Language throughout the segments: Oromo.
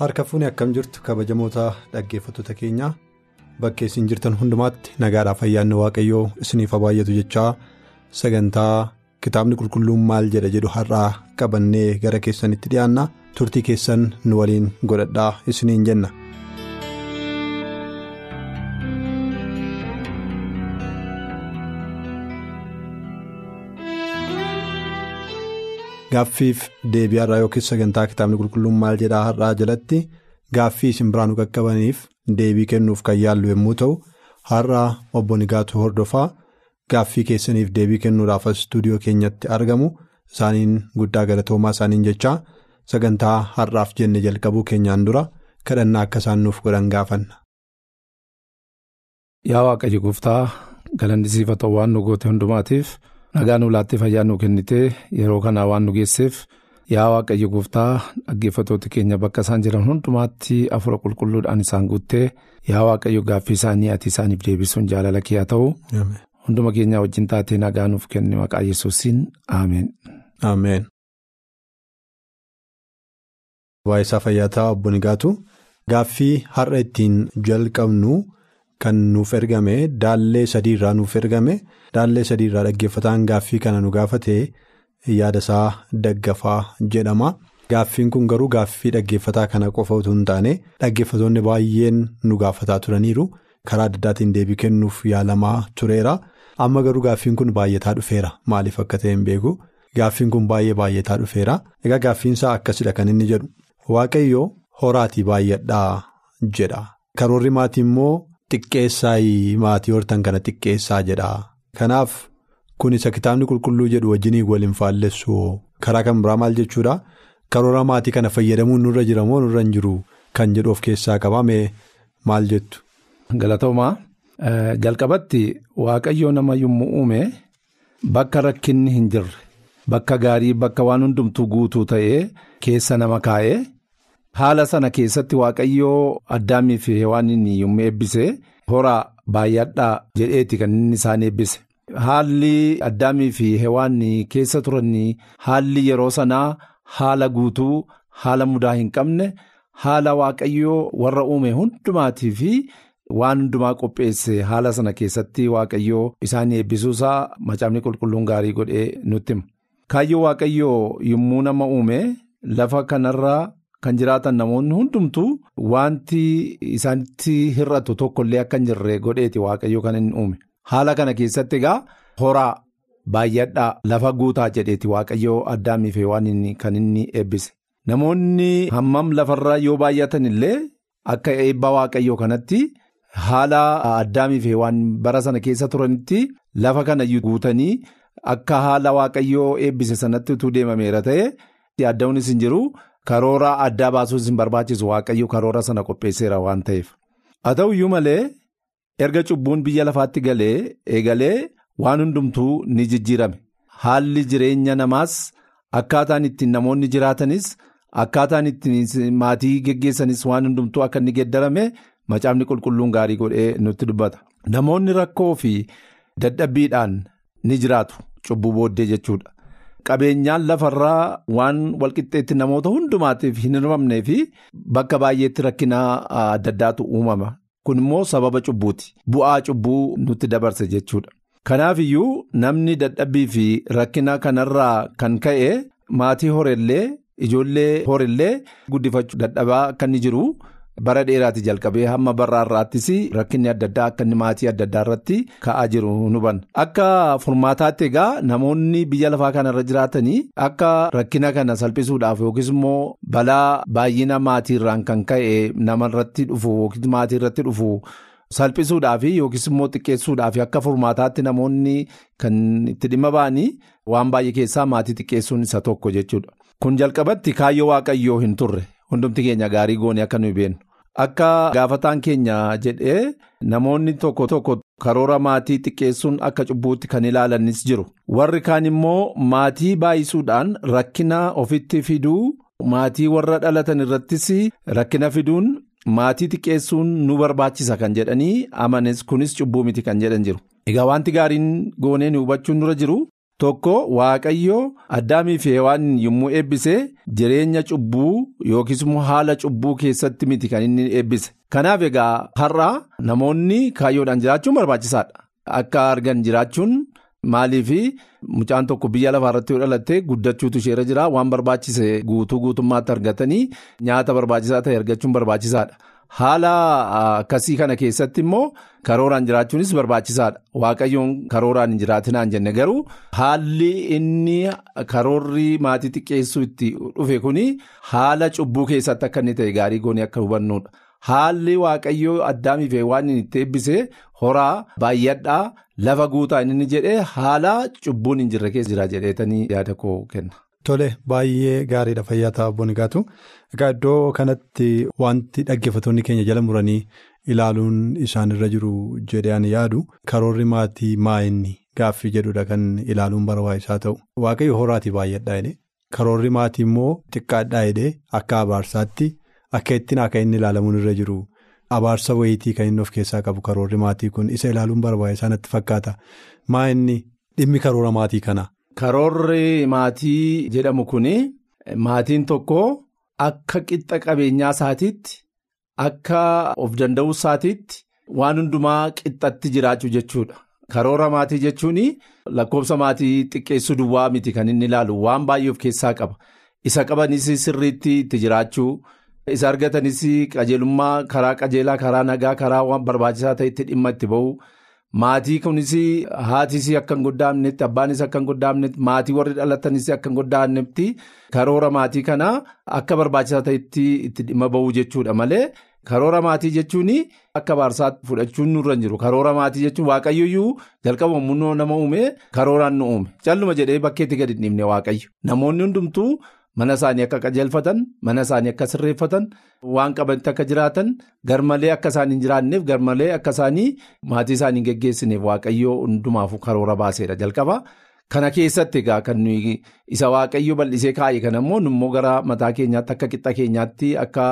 Harka fuuni akkam jirtu kabajamoota dhaggeeffattoota keenyaa bakkee isin jirtan hundumaatti nagaadhaaf ayyaanni waaqayyoo isiniif baay'atu jechaa. Sagantaa kitaabni qulqulluun maal jedha jedhu har'aa qabannee gara keessanitti dhiyaanna. Turtii keessan nu waliin godhadhaa isiniin jenna. Gaaffiif deebii har'aa yookiin sagantaa kitaabni qulqulluun maal jedhaa har'aa jalatti gaaffii isin biraan qaqqabaniif deebii kennuuf kan yaallu yommuu ta'u har'aa obbo Nigaatuu hordofaa gaaffii keessaniif deebii kennuudhaaf istuudiyoo keenyatti argamu isaaniin guddaa galatoomaa isaaniin jechaa sagantaa har'aaf jenne jalqabuu keenyaan dura kadhannaa akka isaan nuuf godhan gaafanna. Yaa Waaqayyo gooftaa galanni siif haa ta'u waan nu goote hundumaatiif. Nagaa nu laattee fayyaa nu kennitee yeroo kanaa waan nu geesseef yaa waaqayyo gooftaa dhaggeeffattoota keenya bakka isaan jiran hundumaatti afura qulqulluudhaan isaan guuttee yaa waaqayyo gaaffii isaanii ati isaaniif deebisuun jaalala kee haa ta'u hunduma keenyaa wajjin taatee nagaa nuuf kenni maqaa yesuusiin aameen. Ameen. Waayisaa fayyaataa obbo Nigaatu gaaffii har'a ittiin jalqabnu. Kan nuuf ergame daallee sadii irraa nuuf ergame daallee sadii irraa dhaggeeffataan gaaffii kana nu gaafate yaadasaa daggafaa jedhama. Gaaffiin kun garuu gaaffii dhaggeeffataa kana qofa utuu hin taane dhaggeeffatoonni baay'een nu gaafataa turaniiru karaa adda addaatiin deebii kennuuf yaalamaa tureera. Amma garuu gaaffiin kun baay'ataa dhufeera maaliif akka ta'e hin beeku gaaffiin kun baay'ee baay'ataa dhufeera. Egaa gaaffiinsaa akkasidha kan inni jedhu waaqayyoo horaatii baay'adhaa jedha karoorri maatii immoo. Xiqqeessaayi maatii hortan kana xiqqeessaa jedha. Kanaaf kun isa kitaabni qulqulluu jedhu wajjinii waliin faallessu karaa kan biraa maal jechuudha karoora maatii kana fayyadamuun nurra jira moo nurra hin jiru kan jedhu of keessaa qabame maal jettu. Galatoomaa jalqabatti waaqayyoo nama yommuu uume bakka rakkinni hin jirre bakka gaarii bakka waan hundumtuu guutuu ta'ee keessa nama kaa'ee. Haala sana keessatti waaqayyoo addaamii fi hewaan yommuu eebbise horaa baay'adhaa jedheeti kan inni isaan eebbise. Haalli addaamii fi hewaan keessa turan haalli yeroo sanaa haala guutuu haala mudaa hin qabne haala waaqayyoo warra uume hundumaatii fi waan hundumaa qopheesse haala sana keessatti waaqayyoo isaan eebbisuusaa macaafni qulqulluun gaarii godhee nutti hima. Kaayyoo waaqayyoo yommuu nama uume lafa kanarraa. Kan jiraatan namoonni hundumtuu wanti isaanitti hir'atu tokkollee akka hin jirre godheeti waaqayyo kan inni uume. Haala kana keessatti egaa horaa baay'adhaa lafa guutaa jedheeti waaqayyo addaamii fi waan kan inni eebbise. Namoonni hammam lafarraa yoo baay'atan illee akka eebba waaqayyoo kanatti haala addaamii fi waan bara sana keessa turanitti lafa kana guutanii akka haala waaqayyoo eebbise sanatti utuu deemameera ta'e adda'uunis hin jiru. Karoora addaa baasuus hin barbaachisu waaqayyo karoora sana qopheesseera waan ta'eef. Haa ta'u iyyuu malee erga cubbuun biyya lafaatti galee eegalee waan hundumtuu ni jijjiirame. Haalli jireenya namaas akkaataan ittiin namoonni jiraatanis akkaataan ittiin maatii geggeessanis waan hundumtuu akka inni geeddarame macaafni qulqulluun gaarii godhee nutti dubbata. Namoonni rakkoo fi dadhabbiidhaan ni jiraatu cubbuu booddee jechuudha. Qabeenyaan lafarraa waan walqixxeetti namoota hundumaatiif hin hirmamnee fi bakka baay'eetti rakkina adda addaatu uumama. Kun immoo sababa cubbuuti. Bu'aa cubbuu nutti dabarse jechuudha. Kanaaf iyyuu namni dadhabbii fi rakkina kanarraa kan ka'e maatii horellee ijoollee horellee guddifachuu dadhabaa inni jiru bara dheeraati jalqabee hamma barraa irraattis rakkinni adda addaa akka inni maatii adda addaa irratti ka'aa jiru nu hubanna. Akka furmaataatti egaa namoonni biyya lafaa kanarra jiraatanii akka rakkina kana salphisuudhaaf yookiis immoo balaa baay'ina maatii irraan kan ka'e nama irratti dhufu yookiis maatii irratti dhufu salphisuudhaaf yookiis immoo xiqqeessuudhaaf akka furmaataatti namoonni kan itti dhimma ba'anii waan baay'ee keessaa maatii xiqqeessuun isa tokko jechuudha. Kun jalqabatti kaayyoo waaqayyoo hin turre hundumti keenya gaarii goone akka nuyi beeknu. Akka gaafataan keenya jedhee namoonni tokko tokko karoora maatii xiqqeessuun akka cubbuutti kan ilaalanis jiru. Warri kaan immoo maatii baay'isuudhaan rakkina ofitti fiduu maatii warra dhalatan irrattis rakkina fiduun maatii xiqqeessuun nu barbaachisa kan jedhanii amanes kunis cubbuu miti kan jedhan jiru. Egaa wanti gaariin goonee hubachuun dura jiru. Tokko waaqayyo addaamii fi hewaan yommuu eebbise jireenya cubbuu yookiis immoo haala cubbuu keessatti miti kan inni eebbise. Kanaaf egaa har'a namoonni kaayyoodhaan jiraachuun barbaachisaadha. Akka argan jiraachuun maaliif mucaan tokko biyya lafaa irratti yoo dhalatte guddachuutu isheerra jira waan barbaachise guutuu guutummaatti argatanii nyaata barbaachisaa ta'e argachuun barbaachisaadha. Haala akkasii kana keessatti immoo karooraan jiraachuunis barbaachisaadha. Waaqayyoon karooraan hin jiraatinaan jenne garuu haalli inni karoorri maatii xiqqeessuu itti dhufe kuni haala cubbuu keessatti akka inni ta'e gaarii goonee akka hubannudha. Haalli waaqayyoo addaamiif waan inni itti eebbise horaa baay'adhaa lafa guutaa inni jedhee haala cubbuun hin jirre keessa jira jedheetanii yaada koo kenna. Tole baay'ee gaariidha fayyaa ta'a boonigaatu. Egaa iddoo kanatti wanti dhaggeeffattoonni keenya jala muranii ilaaluun isaanirra jiru jedhee ani yaadu karoorri maatii maa'inni gaaffii jedhudha kan ilaaluun barbaachisaa ta'u. Waaqayyo horaatii baay'adhaa jedhee karoorri maatii immoo xiqqaadhaa jedhee akka abaarsaatti akka ittiin akka inni ilaalamuun irra jiru abaarsa wayiitii kan inni of keessaa qabu karoorri maatii kun isa ilaaluun barbaachisaa natti fakkaata. Maa'inni dhimmi karoora maatii kana. Karoorri maatii jedhamu kuni maatiin tokko akka qixxa qabeenyaa isaatiitti akka of danda'uu isaatiitti waan hundumaa qixxatti jiraachuu jechuudha. Karoora maatii jechuun lakkoofsa maatii xiqqeessuu duwwaa miti kan inni ilaalu waan baay'ee of keessaa qaba. Isa qabanis sirriitti itti jiraachuu isa argatanis qajeelummaa karaa qajeelaa karaa nagaa karaa waan barbaachisaa ta'etti dhimma itti ba'u. Maatii kunis haatis akka hin goddaamnetti abbaanis akka hin goddaamnetti maatii warri dhalatanis akka hin goddaamnetti karoora maatii kanaa akka barbaachisaa ta'etti itti dhimma ba'uu jechuudha. Malee karoora maatii jechuun akka abaarsaatti fudhachuun nurra hin jiru. Karoora maatii jechuun waaqayyoyyuu jalqaba munnoo nama uume karooraan nu uume. Calluma jedhee bakkeetti gadi hin dhiibne waaqayyo. Namoonni hundumtuu. Mana isaanii akka qajeelfatan mana isaanii akka sirreeffatan waan qabanitti akka jiraatan garmalee akka isaan hin jiraanneef garmalee akka isaanii maatii isaanii hin geggeessineef waaqayyoo hundumaafuu karoora baaseedha jalqaba. Kana keessatti egaa kan nuyi isa waaqayyo bal'isee kaa'e kan ammoo immoo gara mataa keenyaatti akka qixxa keenyaatti akka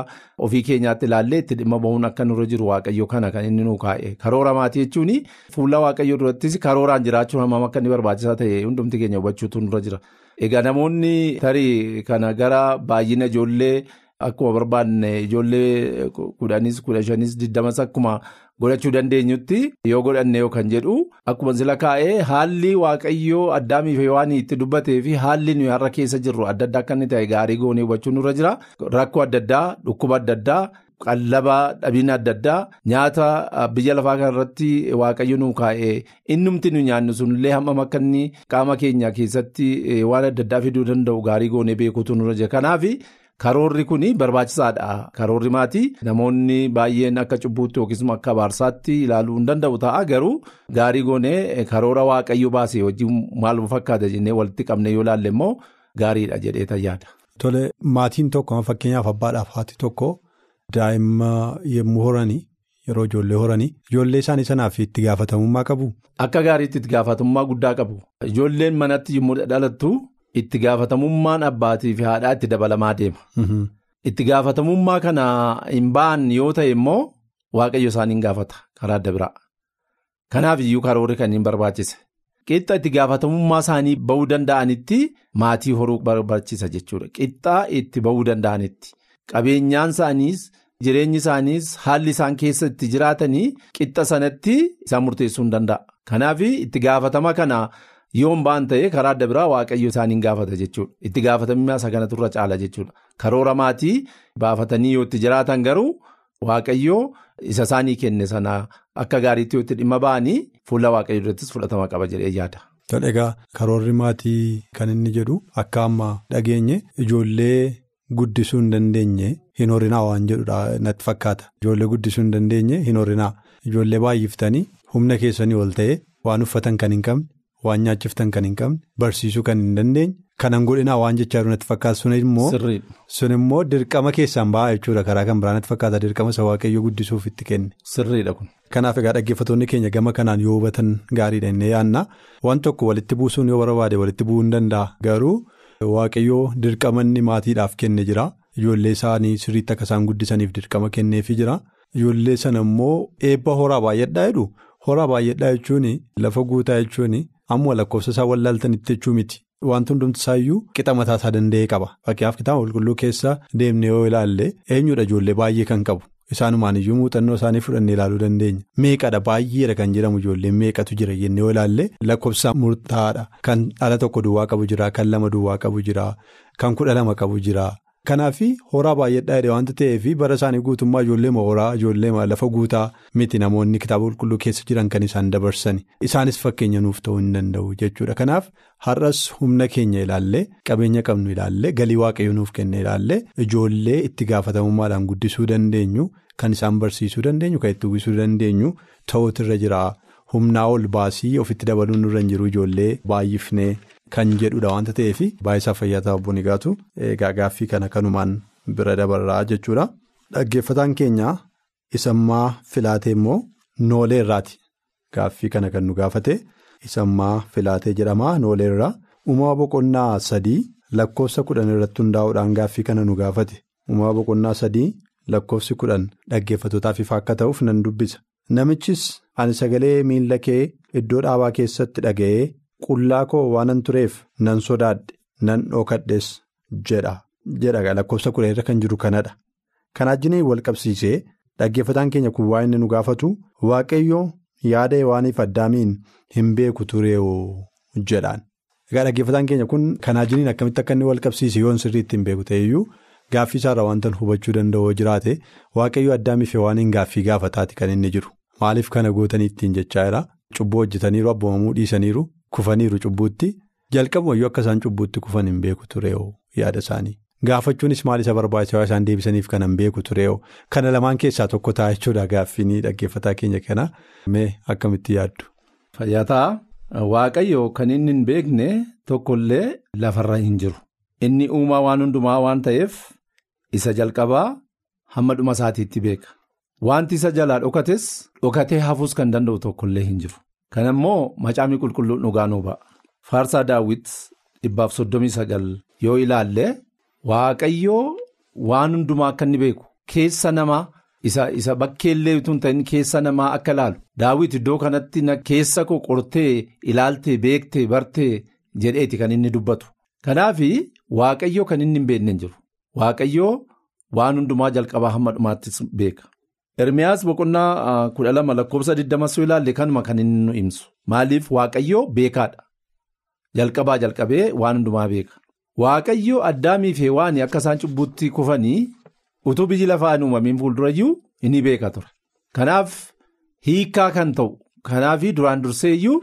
ofii keenyaatti ilaallee itti dhimma bahuun akka nurra jiru waaqayyo kana kan inni nu kaa'e karoora maatii jechuun fuula waaqayyo durattis karooraan jiraachuun hammam akka inni barbaachisaa ta'e hundumti keenya hubachuutu nurra jira. Egaa namoonni tarii kana gara baay'ina ijoollee akkuma barbaanne ijoollee kudhanis kudha shanis digdamas akkuma godhachuu dandeenyutti yoo godhanne yoo kan jedhu akkuma sila kaa'ee haalli waaqayyoo addaamiif waan itti dubbatee fi haalli nuyi har'a keessa jirru adda addaa akka inni ta'e gaarii goonee hubachuu nurra jira. Rakkoo adda addaa dhukkuba adda addaa. Qallaba dhabina adda addaa nyaata biyya lafaa kanarratti waaqayyo nu kaa'e innumti nu nyaannu sunillee hammam akka inni qaama keenya keessatti waan adda addaa fiduu danda'u gaarii goonee beekuutu nurra jira. Kanaaf karoorri kun barbaachisaadha. Karoorri maatii namoonni baay'een akka cubbuutti yookiis akka abaarsaatti ilaaluu hin danda'u ta'a garuu gaarii goonee karoora waaqayyo baasee wajjin maal fakkaata jennee walitti qabne yoo ilaalle immoo gaariidha jedhee tayyaada. Tole maatiin tokko fakkeenyaaf abbaadhaaf haati tokko. Daa'imma yommuu horanii yeroo ijoollee horanii ijoollee isaanii sanaaf itti gaafatamummaa qabu. Akka gaariitti itti gaafatamummaa guddaa qabu. Ijoolleen manatti yommuu dhalattu itti gaafatamummaan abbaatii fi haadhaa itti dabalamaa deema. Itti gaafatamummaa kana hin ba'an yoo ta'e immoo waaqayyo isaanii hin gaafata karaa adda biraa. Kanaaf iyyuu karoorri kan hin barbaachise. Qixxa itti gaafatamummaa isaanii ba'uu danda'anitti maatii horuu barbaachisa jechuudha. Qixxaa itti ba'uu danda'anitti. Qabeenyaan isaaniis jireenyi isaaniis haalli isaan keessa itti jiraatanii qixxa sanatti isaan murteessuu hin danda'a. Kanaaf itti gaafatama kana yoo hin ba'an ta'e karaa adda biraa waaqayyo isaaniin gaafata jechuudha. Itti gaafatamummaa isa kanatu irra caala jechuudha. Karoora maatii baafatanii yoo itti jiraatan garuu waaqayyo isa isaanii kenne sana akka gaariitti yoo itti dhimma ba'anii fuula waaqayyo irrattis fudhatama qaba jedhee yaada. Egaa karoorri maatii kan inni jedhu akka amma dhageenye ijoollee. Guddisuu hin dandeenye hin horinaa waan jedhudha natti fakkaata. Ijoollee guddisuu hin dandeenye hin horinaa. ijoollee baay'iftanii humna keessanii ol ta'e waan uffatan kan hin qabne waan nyaachiftan kan hin qabne barsiisuu kan hin dandeenye kanan godhinaa waan jechaa jiru natti fakkaatu sun immoo sun immoo dirqama keessaan ba'aa jechuudha. Karaa kan biraa natti fakkaata dirqama isa waaqayyo guddisuuf itti kenne. Sirriidha kun. Kanaaf egaa dhaggeeffattoonni keenya gama kanaan yoo hubatan gaariidha inni yaadna. Waan tokko walitti buusuun yoo barbaade walitti bu'uu hin danda'a. Garuu waaqayyoo dirqama inni maatiidhaaf kenne jira. Ijoollee isaanii sirriitti akka isaan guddisaniif dirqama kenneefii jira. Ijoollee sana immoo eebba horaa baay'adhaa jedhu. Horaa baay'adhaa jechuun lafa guutaa jechuun ammoo lakkoofsa isaa wallaaltanitti jechuu miti. Wanti hundumti isaayyuu qixa mataa isaa danda'ee qaba. Fakkeenyaaf kitaaba qulqulluu keessa deemnee yoo ilaalle eenyudha ijoollee? Baay'ee kan qabu. Isaanumaan iyyuu muuxannoo isaanii fudhannee ilaaluu dandeenya. Meeqadha? Baay'eedha kan jedhamu ijoolleen meeqatu jira jennee yoo ilaalle lakkoofsa murtaa'aadha. Kan dhala tokko duwwaa qabu jira kan lama duwwaa qabu jira kan kudha lama qabu jira. Kanaaf horaa baay'adhaa jedhe waanta ta'eef bara isaanii guutummaa ijoollee horaa ijoollee lafa guutaa miti namoonni kitaaba qulqulluu keessa jiran kan isaan dabarsan isaanis fakkeenya nuuf ta'uu hin danda'u jechuudha. Kanaaf har'as humna keenya ilaallee qabeenya qabnu ilaallee galii waaqayyo nuuf kenne ilaallee ijoollee itti gaafatamummaadhaan guddisuu dandeenyu kan isaan barsiisuu dandeenyu kan itti uwwisuu dandeenyu ta'uutu irra jira. Humnaa ol baasii ofitti dabaluun nurra hin jiru ijoollee baay'ifnee. Kan jedhudha waanta ta'eef baay'isaa fayyataa obboon egaatu egaa gaaffii kana kanumaan bira dabarraa jechuudha. Dhaggeeffataan keenya isammaa filaatee immoo nooleerraati. Gaaffii kana kan nu gaafate isammaa filaatee jedhama nooleerraa. Uumama boqonnaa sadii lakkoofsa kudhan irratti hundaa'uudhaan gaaffii kana nu gaafate. Uumama boqonnaa sadii lakkoofsi kudhan dhaggeeffatootaaf ifa akka ta'uuf nan dubbisa. Namichis ani sagalee miila kee iddoo dhaabaa keessatti dhaga'ee. Qullaa koo waanan tureef nan sodaadhe nan dhokadhes jedha jedha lakkoofsa kudha irra kan jiru kanadha. Kana wajjin wal qabsiisee dhaggeeffataan keenya kun waa inni nu gaafatu waaqayyo yaada waaniif addaamiin hin beeku tureewoo jedhaan. Egaa dhaggeeffataan keenya kun kana wajjin akkamitti akka inni wal qabsiise yoon sirriitti hin beeku ta'eyyuu gaaffii isaarraa wanta hubachuu danda'u jiraate waaqayyo addaamiif waaniin gaaffii gaafataati kan inni jiru. Maaliif kana gootanii ittiin jechaa jira? Cubbuu hojjetaniiru abboomamuu dhiisaniiru. Kufaniiru cubbuutti jalqabumayyuu akka isaan cubbuutti kufan hin beeku turee'oo yaada isaanii. Gaafachuunis maal isa barbaachisaa isaan deebisaniif kan hin beeku turee'oo kana lamaan keessaa tokko ta'a jechuudha gaaffiin dhaggeeffataa keenya kana. Mee akkamitti yaaddu. Fayyataa waaqayyo kan inni hin beekne tokkollee lafarra hin jiru. Inni uumaa waan hundumaa waan ta'eef isa jalqabaa hamma dhuma isaatiitti beeka. Wanti isa jalaa dhokates dhokatee hafuus kan danda'u tokkollee hin jiru. Kana immoo macaafni qulqulluun dhugaa nuu ba'a. Faarsaa daawwit dhibbaaf soddomii sagal yoo ilaalle waaqayyoo waan hundumaa akka inni beeku keessa namaa isa bakkeellee utuu hin ta'in keessa namaa akka ilaalu daawwit iddoo kanatti keessa koo qortee ilaaltee beektee bartee jedheeti kan inni dubbatu. Kanaaf waaqayyoo kan inni hin beekne hin jiru. Waaqayyoo waan hundumaa jalqabaa hamma dhumaattis beeka. Ermiyaas boqonnaa kudha lama lakkoofsa digdamas yoo ilaalle kanuma kan inni nu ibsu. Maaliif waaqayyoo beekaadha. Jalqabaa jalqabee waan hundumaa beeka. Waaqayyoo addaamii fi waan akka isaan cubbuutti kufanii utuu biyyi lafaa hin uumamiin fuuldurayyuu inni beeka ture. Kanaaf hiikaa kan ta'u kanaaf duraan durseeyyuu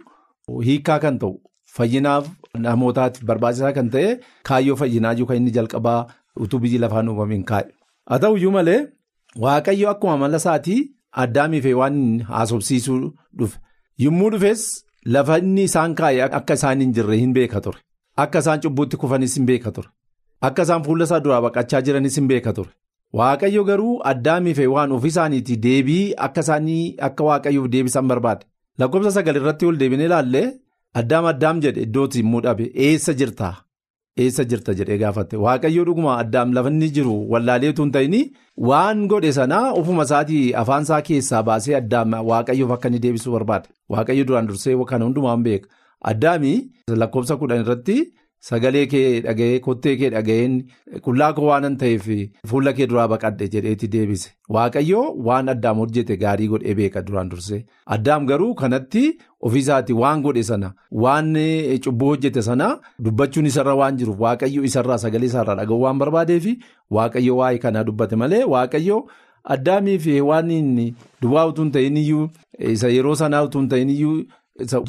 hiikaa kan ta'u fayyinaaf namootaatiif barbaachisaa kan ta'e kaayyoo fayyinaayyuu kan inni jalqabaa utuu biyyi lafaa hin uumamiin kaa'e. Haa ta'uyyuu malee. Waaqayyo akkuma amala isaatii addaamii fi waan haasofsiisuu dhufe. Yommuu dhufes lafa inni isaan kaa'e akka isaan hin jirre hin beeka ture. Akka isaan cubbuutti kufanis hin beeka ture. Akka isaan fuula isaa duraa baqachaa jiranis hin beeka ture. Waaqayyo garuu addaamii fi waan ofii isaaniitii deebii akka isaanii akka waaqayyoof deebisan barbaade. Lakkoofsa sagal irratti ol deebinee ilaalle addaam addaam jedhe iddootti immoo dhabe eessa jirta. Eessa jirta jedhee gaafatte? Waaqayyo dhuguma addaam lafa inni jiru wallaaleetu hin ta'in waan godhe sanaa ofuma isaatii afaan isaa keessaa baasee addaam waaqayyoof akka inni deebisuu barbaade. Waaqayyo duraan dursee kana hundumaan beeka addaamii lakkoofsa kudhan irratti sagalee kee dhaga'ee kottee kee dhaga'een qullaa koo waanan ta'eef fuula kee duraa baqadhe jedheetti deebise waaqayyo waan addaam hojjete gaarii godhee beeka duraan dursee addaam garuu kanatti ofiisaatii waan godhe sana waan cubbuu hojjete sana dubbachuun isarra waan jiruuf waaqayyo isarraa sagalee isaarraa dhaga'uu waan barbaadeef waaqayyo waa'ee kanaa dubbate malee waaqayyo addaamii fi waan inni duwwaa utuu hin ta'in iyyuu isa yeroo sanaa utuu hin ta'in iyyuu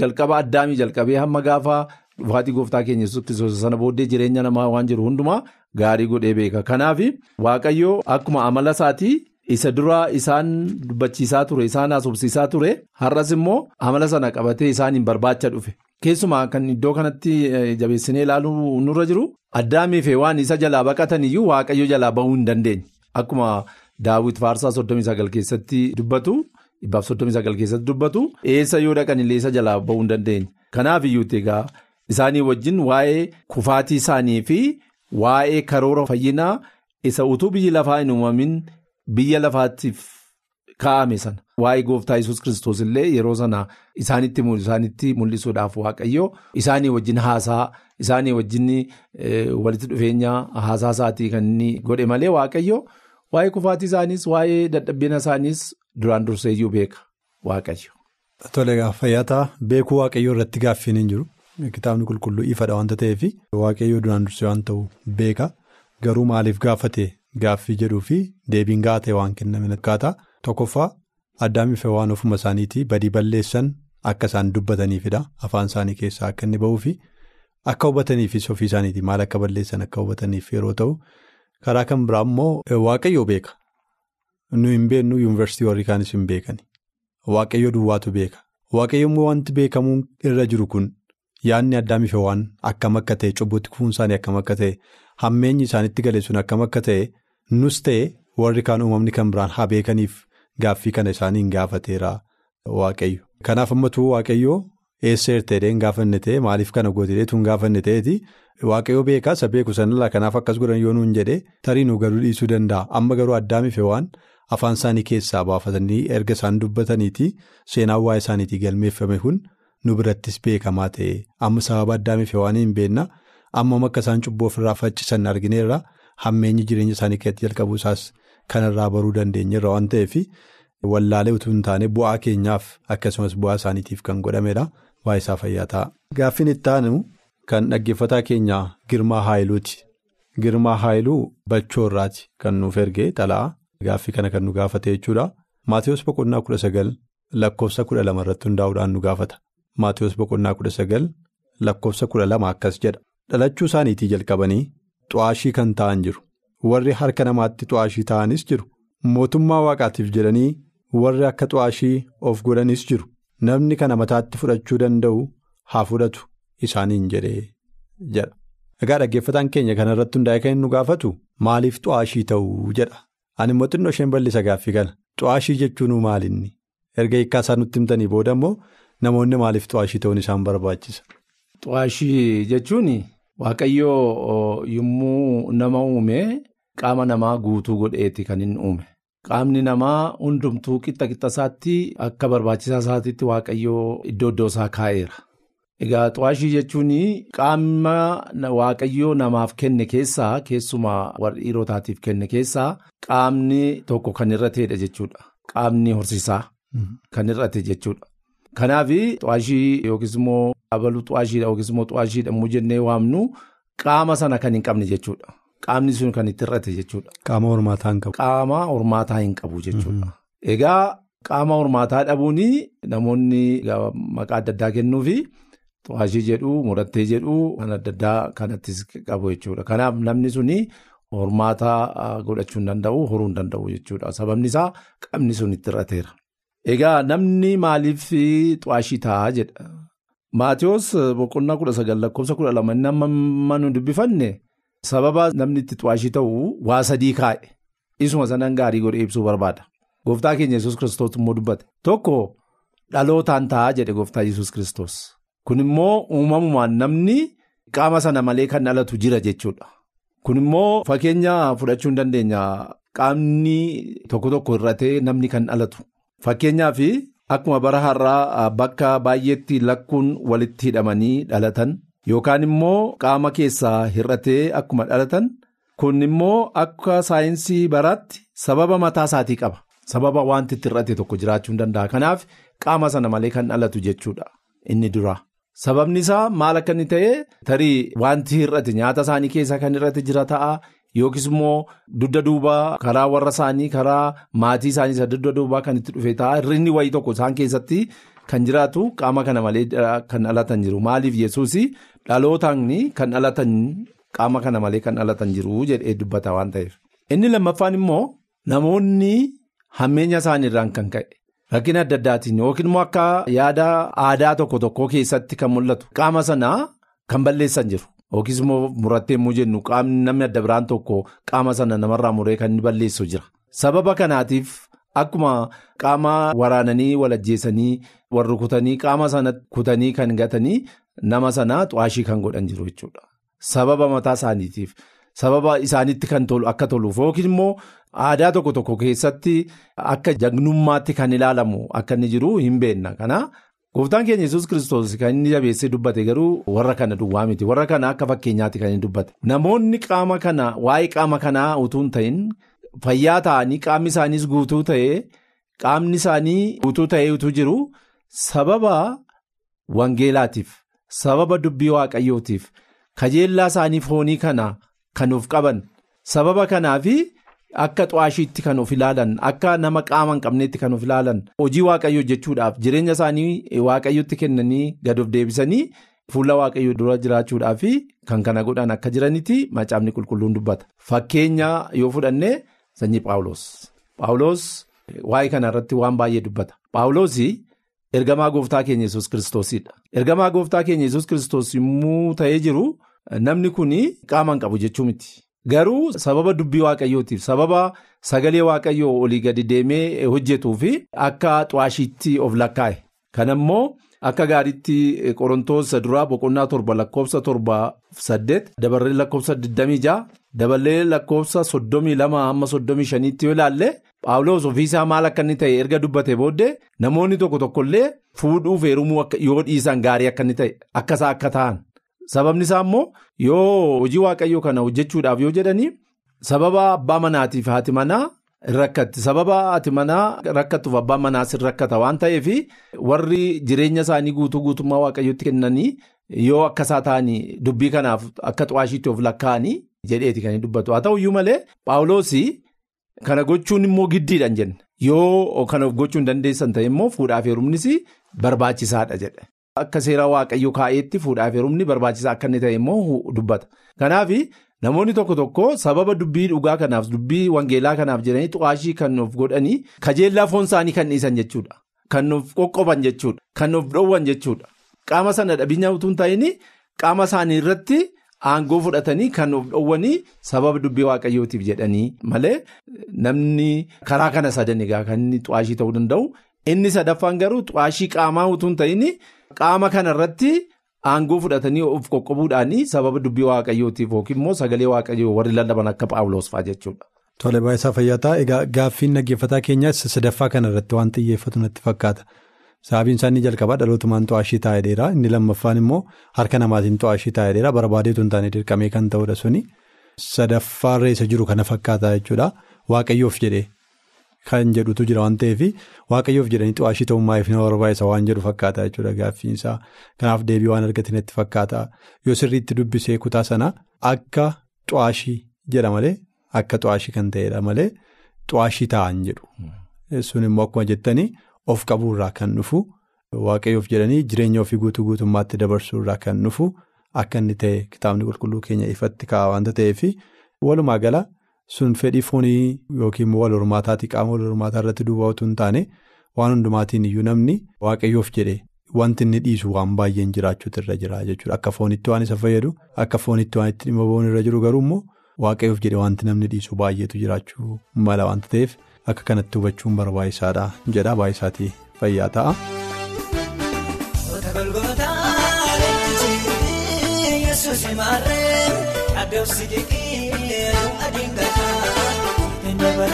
jalqaba addaamii jalqabee hamma gaafa. Dhufaatii gooftaa keenya yesuus kiristoos sana booddee jireenya namaa waan jiru hundumaa gaarii godhee beeka. Kanaaf waaqayyoo akkuma amala isaatii isa duraa isaan dubbachiisaa ture isaan haasofsiisaa ture har'as immoo amala sana qabatee isaaniin barbaacha dhufe. Keessumaa kan iddoo kanatti jabeessinee ilaaluu nurra jiru addaamii fi waan isa jalaa baqatan iyyuu waaqayyo jalaa bahuu hin dandeenye. Akkuma daawwit faarsaa soddomii sagal keessatti dubbatu dhibbaaf soddomii sagal keessatti dubbatu eessa yoo dhaqan illee isa jalaa bahuu hin dandeenye. Kanaaf iyyuutti egaa isaanii wajjin waa'ee kufaatii isaanii fi waa'ee karoora fayyinaa isa utuu biyyi lafaa hin uumamin biyya lafaatiif kaa'ame sana. Waa'ee gooftaa yesus kiristoos illee yeroo sana isaanitti mul'isuudhaaf waaqayyo isaanii wajjin haasaa isaanii wajjin walitti dhufeenya haasaa isaatii kan inni godhe malee waaqayyo waa'ee kufaatii isaaniis waa'ee dadhabbina isaaniis duraan durseeyyuu beeka waaqayyo. Tole fayyataa beekuu waaqayyoo irratti gaaffiin hin jiru kitaabni qulqulluu ifadha waanta ta'eef waaqayyoo duraan dursee waan ta'u beeka garuu maaliif gaafate gaaffii jedhuu fi deebiin gahaa ta'e waan kenname akkaataa tokkoffaa. Addaamii fi waan ofuma isaaniitii badii balleessan akka isaan dubbataniifidha. Afaan isaanii keessaa akka inni bahuu fi akka hubataniifis ofii isaaniitii maal akka balleessan akka hubataniif yeroo ta'u, karaa kan biraa immoo waaqayyoo beeka. Nu hin beeknu yuunivarsiitii warri kaanis hin beekani. Waaqayyoo duwwaatu beeka. Waaqayyo immoo wanti beekamuu irra jiru kun yaadni addaamii fi waan akkam akka ta'e cubbutti kufuun isaanii akkam akka ta'e hammeenyi isaanitti gale sun akkam akka ta'e nus ta'e warri kaan uumamni kan biraan haa beekaniif. Gaaffii kana isaaniin gaafateera waaqayyo. Kanaaf ammatu waaqayyoo eessa hirteedhee hin gaafanne ta'e maaliif kana gooteetu hin gaafanne ta'eeti waaqayyoo beekaa isa beeku sanarraa kanaaf akkas godhan yoo nuun jedhee tarii nu garuu dhiisuu danda'a. Amma garuu addaamii fi waan afaan isaanii keessaa baafatanii erga isaan dubbataniiti seenaan waa'ee isaaniitii galmeeffame kun nu birattis beekamaa ta'e amma sababa addaamii fi waan hin beekna amma akka isaan cubbuu ofirraa faccisan argineerra hammeenyi jireenya isaanii keessatti jalqabuu isaas. Kanarraa baruu dandeenyerra waan ta'eef wallaalee utuu hin taane bu'aa keenyaaf akkasumas bu'aa isaaniitiif kan godhamedha. Waa'ee isaa fayyaa ta'a. Gaaffiin itti aanu kan dhaggeeffataa keenya Girmaa Haayiluuti. Girmaa Haayiluu Bachoorraati kan nuuf ergee xala'a. Gaaffii kana kan nu gaafate jechuudha. Maatiyus Boqonnaa kudha sagal lakkoofsa kudha lama irratti hundaa'uudhaan nu gaafata. Maatiyus Boqonnaa kudha sagal lakkoofsa kudha lama akkas jedha. Dhalachuu isaaniitii jalqabanii xu'aashii kan ta'an jiru. Warri harka namaatti xu'aashii ta'anis jiru. Mootummaa waaqaatiif jedhanii warri akka xu'aashii of godhanis jiru. Namni kana mataatti fudhachuu danda'u haa fudhatu isaaniin jedhee jedha. Egaa dhaggeeffataan keenya kanarratti hundaa'e kan nu gaafatu maaliif xu'aashii ta'uu jedha. Ani immoo xinnoo isheen bal'isa gaaffii kana. Xu'aashii jechuun maalinni? Erga hiikkaa isaa nutti himtanii booda immoo namoonni maaliif xu'aashii ta'uun isaan barbaachisa? Xu'aashii jechuun waaqayyoo yommuu nama uume. Qaama namaa guutuu godheeti kan inni uume. Qaamni namaa hundumtuu qixxa qixxa isaatti akka barbaachisaa isaatiitti waaqayyoo iddoo iddoo isaa kaa'eera. Egaa xu'aashii jechuun qaama waaqayyoo namaaf kenne keessaa keessumaa warra dhiirotaatiif kenne keessaa qaamni tokko kan irra ta'edha jechuudha. Qaamni horsiisaa kan irra ta'e jechuudha. Kanaaf xu'aashii yookiis immoo abaluu xu'aashiidha yookiis immoo xu'aashiidha immoo jennee waamnu qaama sana kan hin qabne jechuudha. Qaamni sun kan itti hir'ate jechuudha. Qaama hormaataa hin qabu. Qaama hormaataa hin qabu jechuudha. Egaa qaama hormaataa dhabuun namoonni maqaa adda addaa kennuufi xu'aashii jedhu murattee jedhu kan adda addaa kanattis qabu jechuudha. Kanaaf namni suni hormaataa godhachuu hin danda'u horuu hin danda'u jechuudha. Sababni isaa qaamni sun itti hir'ateera. Egaa namni maaliif xu'aashii ta'a jedha. Maatiyoos boqonnaa kudha sagal lakkoofsa kudha lama inni amma nu dubbifanne. Sababa namni itti xu'aashii ta'u waa sadii kaa'e isuma sanan gaarii godhee ibsuu barbaada. Gooftaa keenya yesus kiristoos immoo dubbate. Tokko dhalootaan ta'a jedhe gooftaa yesus kiristoos. Kun immoo uumamumaan namni qaama sana malee kan dhalatu jira jechuudha. Kun immoo fakkeenya fudhachuu hin dandeenya qaamni tokko tokko irratee namni kan dhalatu. Fakkeenyaaf akkuma bara har'aa bakka baay'eetti lakkuun walitti hidhamanii dhalatan. Yookaan immoo qaama keessaa hir'atee akkuma dhalatan kun immoo akka saayinsii baraatti sababa mataa isaatii qaba. Sababa wanti itti hir'ate tokko jiraachuu hin danda'a. Kanaaf qaama sana malee kan dhalatu jechuudha inni dura. Sababni isaa maal akka inni ta'e tarii wanti hir'ate nyaata isaanii keessa kan hir'ate jira ta'a. Yookiis immoo dugda duubaa karaa warra isaanii karaa maatii isaanii isa dugda duubaa kan itti dhufe ta'a. Hir'inni wayii tokko isaan keessatti kan jiraatu qaama kana malee kan dhalatan jiru. Maaliif yesuus dhalootaan kan dhalatan qaama kana malee kan dhalatan jiru jedhee dubbata waan ta'eef. Inni lammaffaan immoo namoonni hammeenya isaaniirraan kan ka'e rakkina adda addaatiin yookiin immoo akka yaada aadaa tokko tokko keessatti kan mul'atu qaama sanaa kan balleessan jiru. Yookiis immoo murattee immoo jennu qaamni namni adda biraan tokko qaama sana namarraa muree kan inni balleessu jira. Sababa kanaatiif akkuma qaama waraananii walajjeessanii warri kutanii qaama sana kutanii kan gatanii nama sanaa xu'aashii kan godhan jiru jechuudha. Sababa mataa isaaniitiif sababa isaanitti kan tolu akka toluuf yookiin immoo aadaa tokko tokko keessatti akka jagnummaatti kan ilaalamu akka inni jiru hin beekna. Kana gooftaan keenya yesus kiristoos kan inni jabeessee dubbate garuu warra kana duwwaa miti warra kana akka fakkeenyaatti kan inni dubbate. Namoonni qaama kana waa'ee qaama kanaa utuu hin ta'in fayyaa ta'anii qaamni isaaniis guutuu ta'ee qaamni isaanii guutuu ta'ee utuu jiru sababa wangeelaatiif sababa dubbii waaqayyootiif kajeellaa isaanii foonii kana kan of qaban sababa kanaafi akka xu'aashiitti kan of ilaalan akka nama qaama hin qabneetti kan of ilaalan hojii waaqayyoo hojjechuudhaaf jireenya isaanii waaqayyotti kennanii gad of deebisanii fuula waaqayyoo dura jiraachuudhaaf kan kana godhan akka jiranitti macaafni qulqulluun dubbata. Fakkeenya yoo fudhanne sanyii paawuloos paawuloos waa'ee kana irratti waan baay'ee dubbata. Paawuloos ergamaa gooftaa keenya yesus kiristoosidha ergamaa gooftaa keenya yesus kiristoos yommuu ta'ee jiru namni kun qaama hin qabu jechuu miti. Garuu sababa dubbii waaqayyootiif sababa sagalee waaqayyoo olii gadi deemee hojjetuu fi akka xu'aashiitti of lakkaa'e. Kan akka gaariitti qorontoos duraa boqonnaa torba lakkoofsa torba saddeet dabaree lakkoofsa 26 dabalee lakkoofsa 32 hamma 35tti yoo ilaalle paawuloos ofiisaa maal akka inni ta'e erga dubbate booddee namoonni tokko tokkollee fuudhuuf heerumuu yoo dhiisan gaarii akka inni ta'e akkasaa akka ta'an. Sababni isaa immoo yoo hojii waaqayyoo kana hojjechuudhaaf yoo jedhanii sababa abbaa manaatiif haati manaa rakkatti sababa haati manaa rakkattuuf abbaan manaas rakkata waan ta'eef warri jireenya isaanii guutuu guutummaa waaqayyootti kennanii yoo akkasaa ta'anii dubbii kanaaf akka xu'aashiitti of lakkaa'anii jedheeti kan dubbatu haa ta'uyyuu malee paawuloos kana gochuun immoo giddiidhaan jenna yoo kana gochuu hin dandeessan ta'e immoo fuudhaaf heerumnis barbaachisaadha jedhe. Akka seera waaqayyoo kaa'eetti fuudhaaf heerumni barbaachisaa akka inni ta'e immoo dubbata. Kanaaf namoonni tokko tokko sababa dubbii dhugaa kanaaf dubbii wangeelaa kanaaf jedhanii xu'aashii kan of godhanii kajeellaa foon isaanii kan dhiisan jechuudha. Kan of qoqqoban jechuudha. Kan of dhoowwan jechuudha. Qaama sana dhabinya utuu hin ta'in qaama isaanii irratti aangoo fudhatanii kan of dhoowwanii sababa dubbii waaqayyootiif jedhanii malee namni karaa kana sadan egaa kan inni xu'aashii ta'uu danda'u. Inni sadaffaan garuu xu'aashii qaamaa utuu hin ta'in qaama kana irratti aangoo fudhatanii of qoqqobuudhaan sababa dubbii waaqayyootiif yookiin immoo sagalee waaqayyoo warri lallaban akka paawuloos fa'aa jechuudha. Tole baay'isaa fayyataa egaa gaaffiin dhaggeeffataa keenyaas sadaffaa kana irratti waan xiyyeeffatu natti fakkaata. Sababiin isaa inni jalqabaa dhalootumaan xu'aashii taa'eedheera inni lammaffaan immoo harka namaatiin xu'aashii taa'eedheera barbaadeetu hin taane dirqamee kan ta'udha suni sadaffaarra isa jiru kana fakkaata jechuudha waaqayyoof jedhee. Kan jedhutu jira waan ta'eef waaqayyoof jedhanii xu'aashii ta'ummaaf nama barbaachisa waan jedhu fakkaata jechuudha gaaffiinsaa. Kanaaf deebii waan argatinatti fakkaata. Yoo sirriitti dubbisee kutaa sana akka xu'aashii jedha malee akka xu'aashii kan ta'edha malee xu'aashii ta'an jedhu. Sun immoo akkuma jettanii of qabuurraa kan dhufu waaqayyoof jedhanii jireenya ofii guutuu guutummaatti dabarsuurraa kan dhufu akka inni ta'e kitaabni qulqulluu keenya ifatti kaa'a waanta ta'eef walumaa gala. Sun fedhii foonii yookiin wal hormaataatii qaama wal hormaataa irratti duwwaa utuu hin taane waan hundumaatiin iyyuu namni waaqayyoof jedhe wanti inni dhiisu waan baay'een jiraachuutu irra jira jechuudha. Akka foonitti waan isa fayyadu akka foonitti waan itti dhimma ba'uun irra jiru garuu immoo waaqayyoof jedhe wanti namni dhiisu baay'eetu jiraachuu mala waanta ta'eef akka kanatti hubachuun barbaachisaadha jedha baay'isaatii fayyaa ta'a. Nu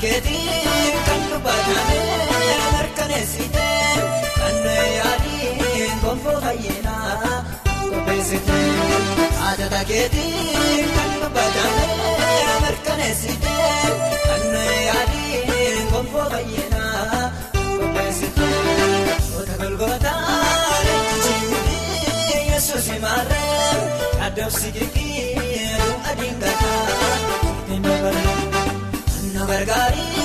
keetiin kan dubbatame harkaneessitee kanneen yaadiin gonfoo fayyinaa qopheessitee aadata keetiin kan dubbatame harkaneessitee kanneen yaadiin gonfoo fayyinaa qopheessitee goota golgootaa leenjii jiruun yesuus himaree addoomsi gidduu. Margarita.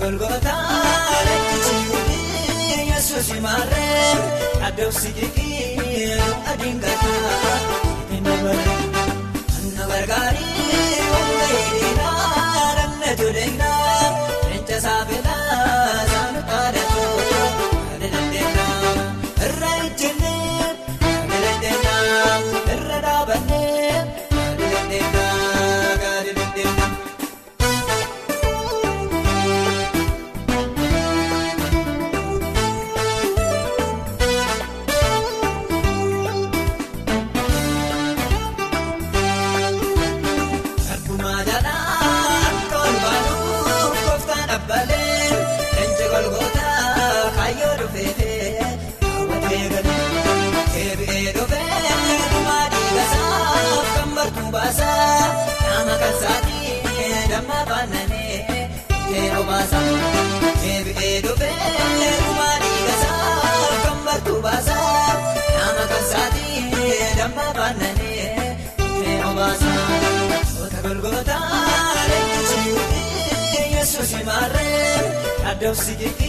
golgootaa lakkichi yuudhee yesuus maarree adabsi jeeqee adiin gataa inni bargaarii. don't see you